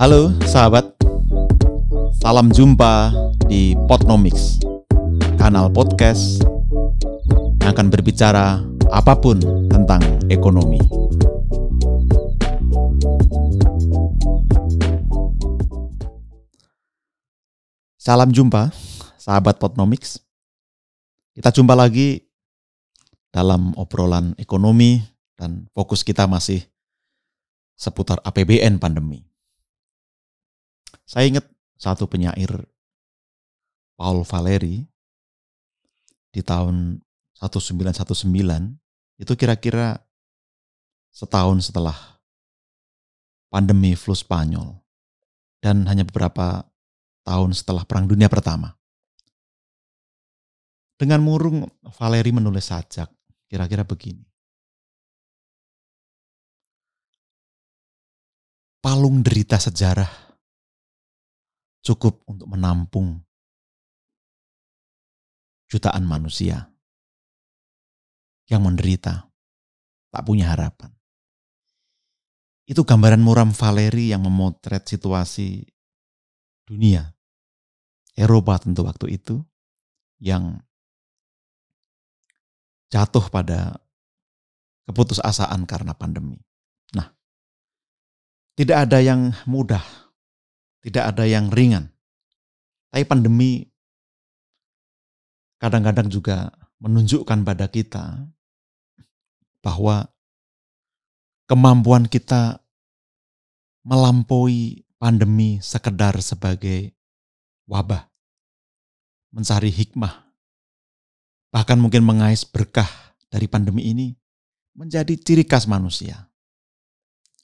Halo sahabat, salam jumpa di Potnomics, kanal podcast yang akan berbicara apa pun tentang ekonomi. Salam jumpa, sahabat Potnomics. Kita jumpa lagi dalam obrolan ekonomi dan fokus kita masih seputar APBN pandemi. Saya ingat satu penyair Paul Valéry di tahun 1919 itu kira-kira setahun setelah pandemi flu Spanyol dan hanya beberapa tahun setelah Perang Dunia Pertama. Dengan murung Valeri menulis sajak kira-kira begini. Palung derita sejarah cukup untuk menampung jutaan manusia yang menderita, tak punya harapan. Itu gambaran muram Valeri yang memotret situasi dunia, Eropa tentu waktu itu, yang jatuh pada keputusasaan karena pandemi. Nah, tidak ada yang mudah tidak ada yang ringan. Tapi pandemi kadang-kadang juga menunjukkan pada kita bahwa kemampuan kita melampaui pandemi sekedar sebagai wabah, mencari hikmah, bahkan mungkin mengais berkah dari pandemi ini menjadi ciri khas manusia.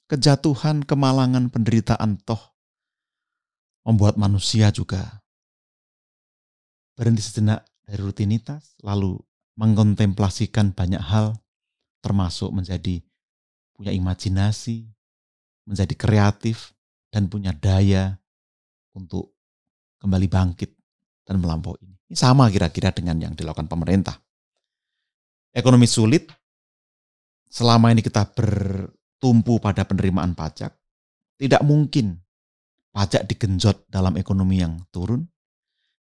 Kejatuhan, kemalangan, penderitaan toh membuat manusia juga berhenti sejenak dari rutinitas, lalu mengkontemplasikan banyak hal, termasuk menjadi punya imajinasi, menjadi kreatif, dan punya daya untuk kembali bangkit dan melampaui ini. Sama kira-kira dengan yang dilakukan pemerintah. Ekonomi sulit, selama ini kita bertumpu pada penerimaan pajak, tidak mungkin pajak digenjot dalam ekonomi yang turun.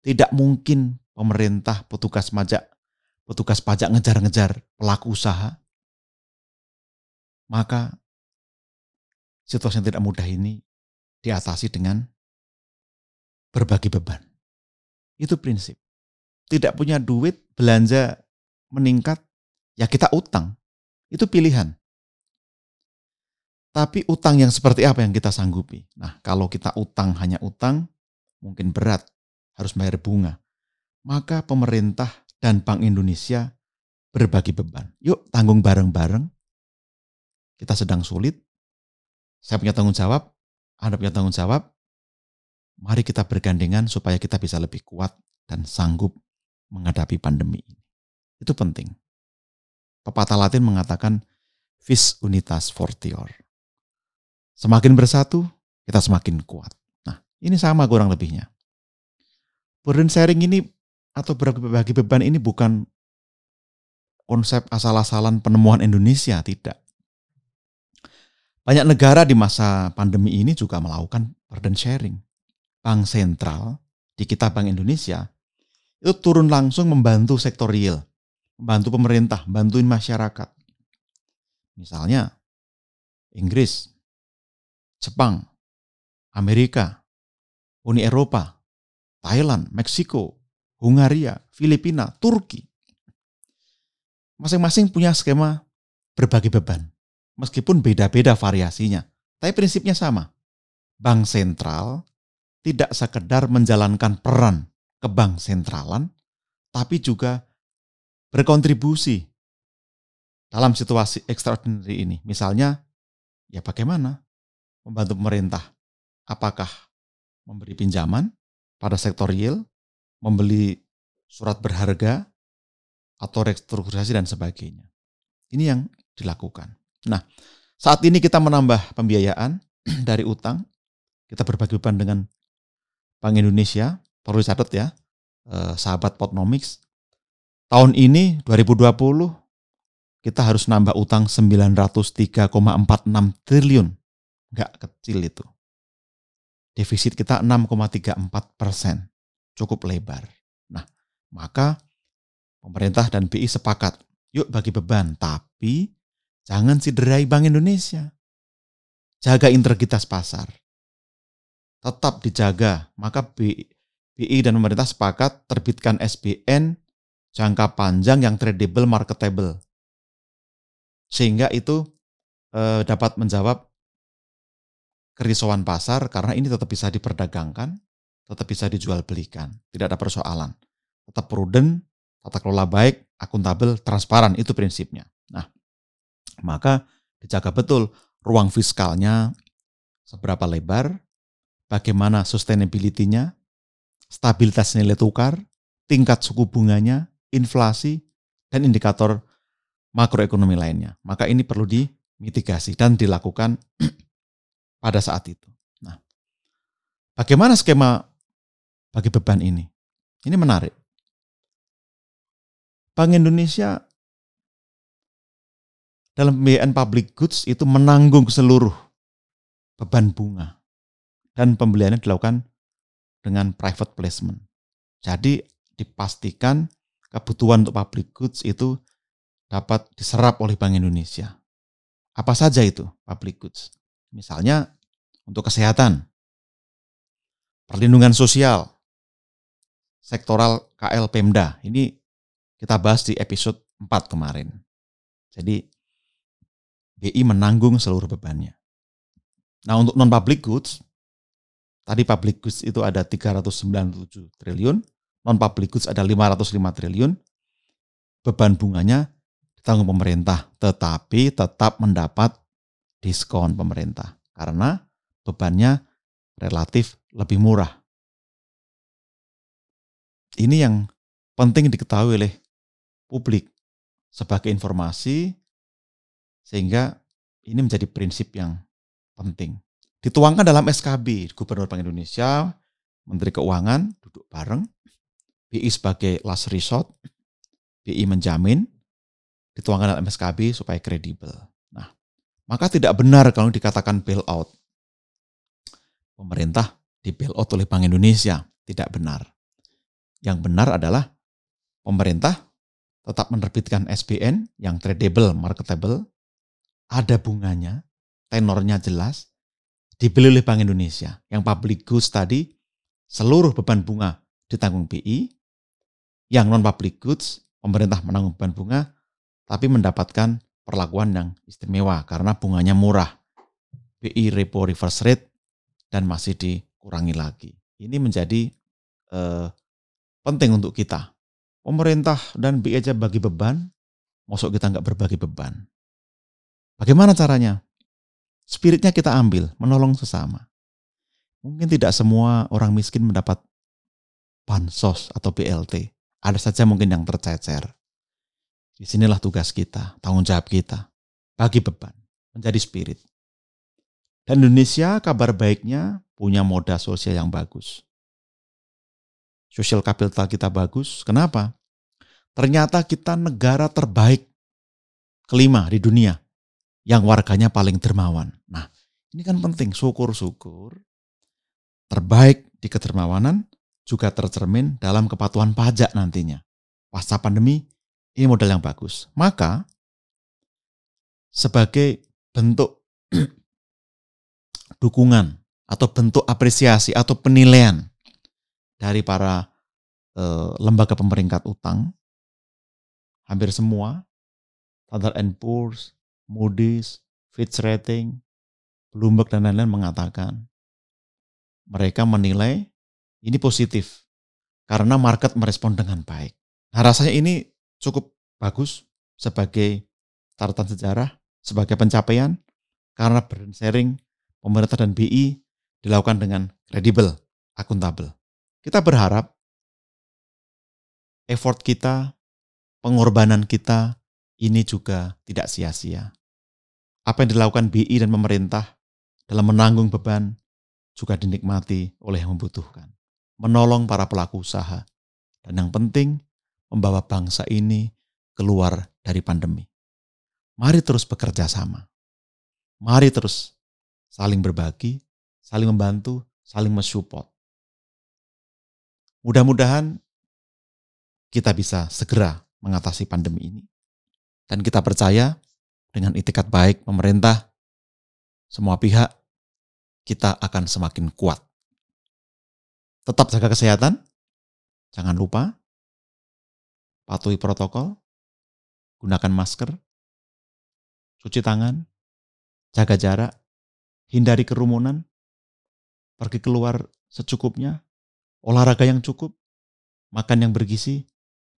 Tidak mungkin pemerintah, petugas pajak, petugas pajak ngejar-ngejar pelaku usaha. Maka situasi yang tidak mudah ini diatasi dengan berbagi beban. Itu prinsip. Tidak punya duit, belanja meningkat, ya kita utang. Itu pilihan. Tapi utang yang seperti apa yang kita sanggupi? Nah, kalau kita utang hanya utang, mungkin berat, harus bayar bunga. Maka pemerintah dan Bank Indonesia berbagi beban. Yuk tanggung bareng-bareng. Kita sedang sulit. Saya punya tanggung jawab, Anda punya tanggung jawab. Mari kita bergandengan supaya kita bisa lebih kuat dan sanggup menghadapi pandemi ini. Itu penting. Pepatah Latin mengatakan vis unitas fortior Semakin bersatu, kita semakin kuat. Nah, ini sama kurang lebihnya. Burden sharing ini atau berbagi beban ini bukan konsep asal-asalan penemuan Indonesia, tidak. Banyak negara di masa pandemi ini juga melakukan burden sharing. Bank sentral di kita Bank Indonesia itu turun langsung membantu sektor real, membantu pemerintah, bantuin masyarakat. Misalnya Inggris Jepang, Amerika, Uni Eropa, Thailand, Meksiko, Hungaria, Filipina, Turki. Masing-masing punya skema berbagi beban. Meskipun beda-beda variasinya. Tapi prinsipnya sama. Bank sentral tidak sekedar menjalankan peran ke bank sentralan, tapi juga berkontribusi dalam situasi extraordinary ini. Misalnya, ya bagaimana membantu pemerintah. Apakah memberi pinjaman pada sektor real, membeli surat berharga, atau restrukturisasi dan sebagainya. Ini yang dilakukan. Nah, saat ini kita menambah pembiayaan dari utang, kita berbagi beban dengan Bank Indonesia, perlu dicatat ya, eh, sahabat Potnomics, tahun ini 2020 kita harus nambah utang 903,46 triliun Nggak kecil itu. defisit kita 6,34 persen, cukup lebar. Nah, maka pemerintah dan BI sepakat, yuk bagi beban, tapi jangan siderai Bank Indonesia. Jaga integritas pasar. Tetap dijaga, maka BI dan pemerintah sepakat terbitkan SBN jangka panjang yang tradable, marketable. Sehingga itu eh, dapat menjawab kerisauan pasar karena ini tetap bisa diperdagangkan, tetap bisa dijual belikan, tidak ada persoalan. Tetap prudent, tata kelola baik, akuntabel, transparan, itu prinsipnya. Nah, maka dijaga betul ruang fiskalnya seberapa lebar, bagaimana sustainability-nya, stabilitas nilai tukar, tingkat suku bunganya, inflasi, dan indikator makroekonomi lainnya. Maka ini perlu dimitigasi dan dilakukan pada saat itu. Nah, bagaimana skema bagi beban ini? Ini menarik. Bank Indonesia dalam pembiayaan public goods itu menanggung seluruh beban bunga dan pembeliannya dilakukan dengan private placement. Jadi dipastikan kebutuhan untuk public goods itu dapat diserap oleh Bank Indonesia. Apa saja itu public goods? Misalnya untuk kesehatan, perlindungan sosial, sektoral KL Pemda. Ini kita bahas di episode 4 kemarin. Jadi BI menanggung seluruh bebannya. Nah untuk non-public goods, tadi public goods itu ada 397 triliun, non-public goods ada 505 triliun, beban bunganya ditanggung pemerintah, tetapi tetap mendapat diskon pemerintah karena bebannya relatif lebih murah. Ini yang penting diketahui oleh publik sebagai informasi sehingga ini menjadi prinsip yang penting. Dituangkan dalam SKB Gubernur Bank Indonesia, Menteri Keuangan duduk bareng, BI sebagai last resort, BI menjamin, dituangkan dalam SKB supaya kredibel. Maka tidak benar kalau dikatakan bailout. Pemerintah di bailout oleh Bank Indonesia. Tidak benar. Yang benar adalah pemerintah tetap menerbitkan SBN yang tradable, marketable, ada bunganya, tenornya jelas, dibeli oleh Bank Indonesia. Yang public goods tadi, seluruh beban bunga ditanggung BI, yang non-public goods, pemerintah menanggung beban bunga, tapi mendapatkan perlakuan yang istimewa karena bunganya murah. BI repo reverse rate dan masih dikurangi lagi. Ini menjadi eh, penting untuk kita. Pemerintah dan BI aja bagi beban, masuk kita nggak berbagi beban. Bagaimana caranya? Spiritnya kita ambil, menolong sesama. Mungkin tidak semua orang miskin mendapat bansos atau BLT. Ada saja mungkin yang tercecer. Di sinilah tugas kita, tanggung jawab kita. Bagi beban, menjadi spirit. Dan Indonesia kabar baiknya punya moda sosial yang bagus. Sosial capital kita bagus. Kenapa? Ternyata kita negara terbaik kelima di dunia yang warganya paling dermawan. Nah, ini kan penting, syukur-syukur terbaik di kedermawanan juga tercermin dalam kepatuhan pajak nantinya. Pasca pandemi ini modal yang bagus. Maka sebagai bentuk dukungan atau bentuk apresiasi atau penilaian dari para eh, lembaga pemeringkat utang, hampir semua, Standard Poor's, Moody's, Fitch Rating, Bloomberg dan lain-lain mengatakan mereka menilai ini positif karena market merespon dengan baik. Nah rasanya ini cukup bagus sebagai catatan sejarah, sebagai pencapaian, karena burden sharing pemerintah dan BI dilakukan dengan kredibel, akuntabel. Kita berharap effort kita, pengorbanan kita ini juga tidak sia-sia. Apa yang dilakukan BI dan pemerintah dalam menanggung beban juga dinikmati oleh yang membutuhkan. Menolong para pelaku usaha. Dan yang penting, membawa bangsa ini keluar dari pandemi. Mari terus bekerja sama. Mari terus saling berbagi, saling membantu, saling mensupport. Mudah-mudahan kita bisa segera mengatasi pandemi ini. Dan kita percaya dengan itikat baik pemerintah, semua pihak, kita akan semakin kuat. Tetap jaga kesehatan, jangan lupa patuhi protokol, gunakan masker, cuci tangan, jaga jarak, hindari kerumunan, pergi keluar secukupnya, olahraga yang cukup, makan yang bergizi,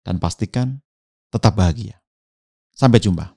dan pastikan tetap bahagia. Sampai jumpa.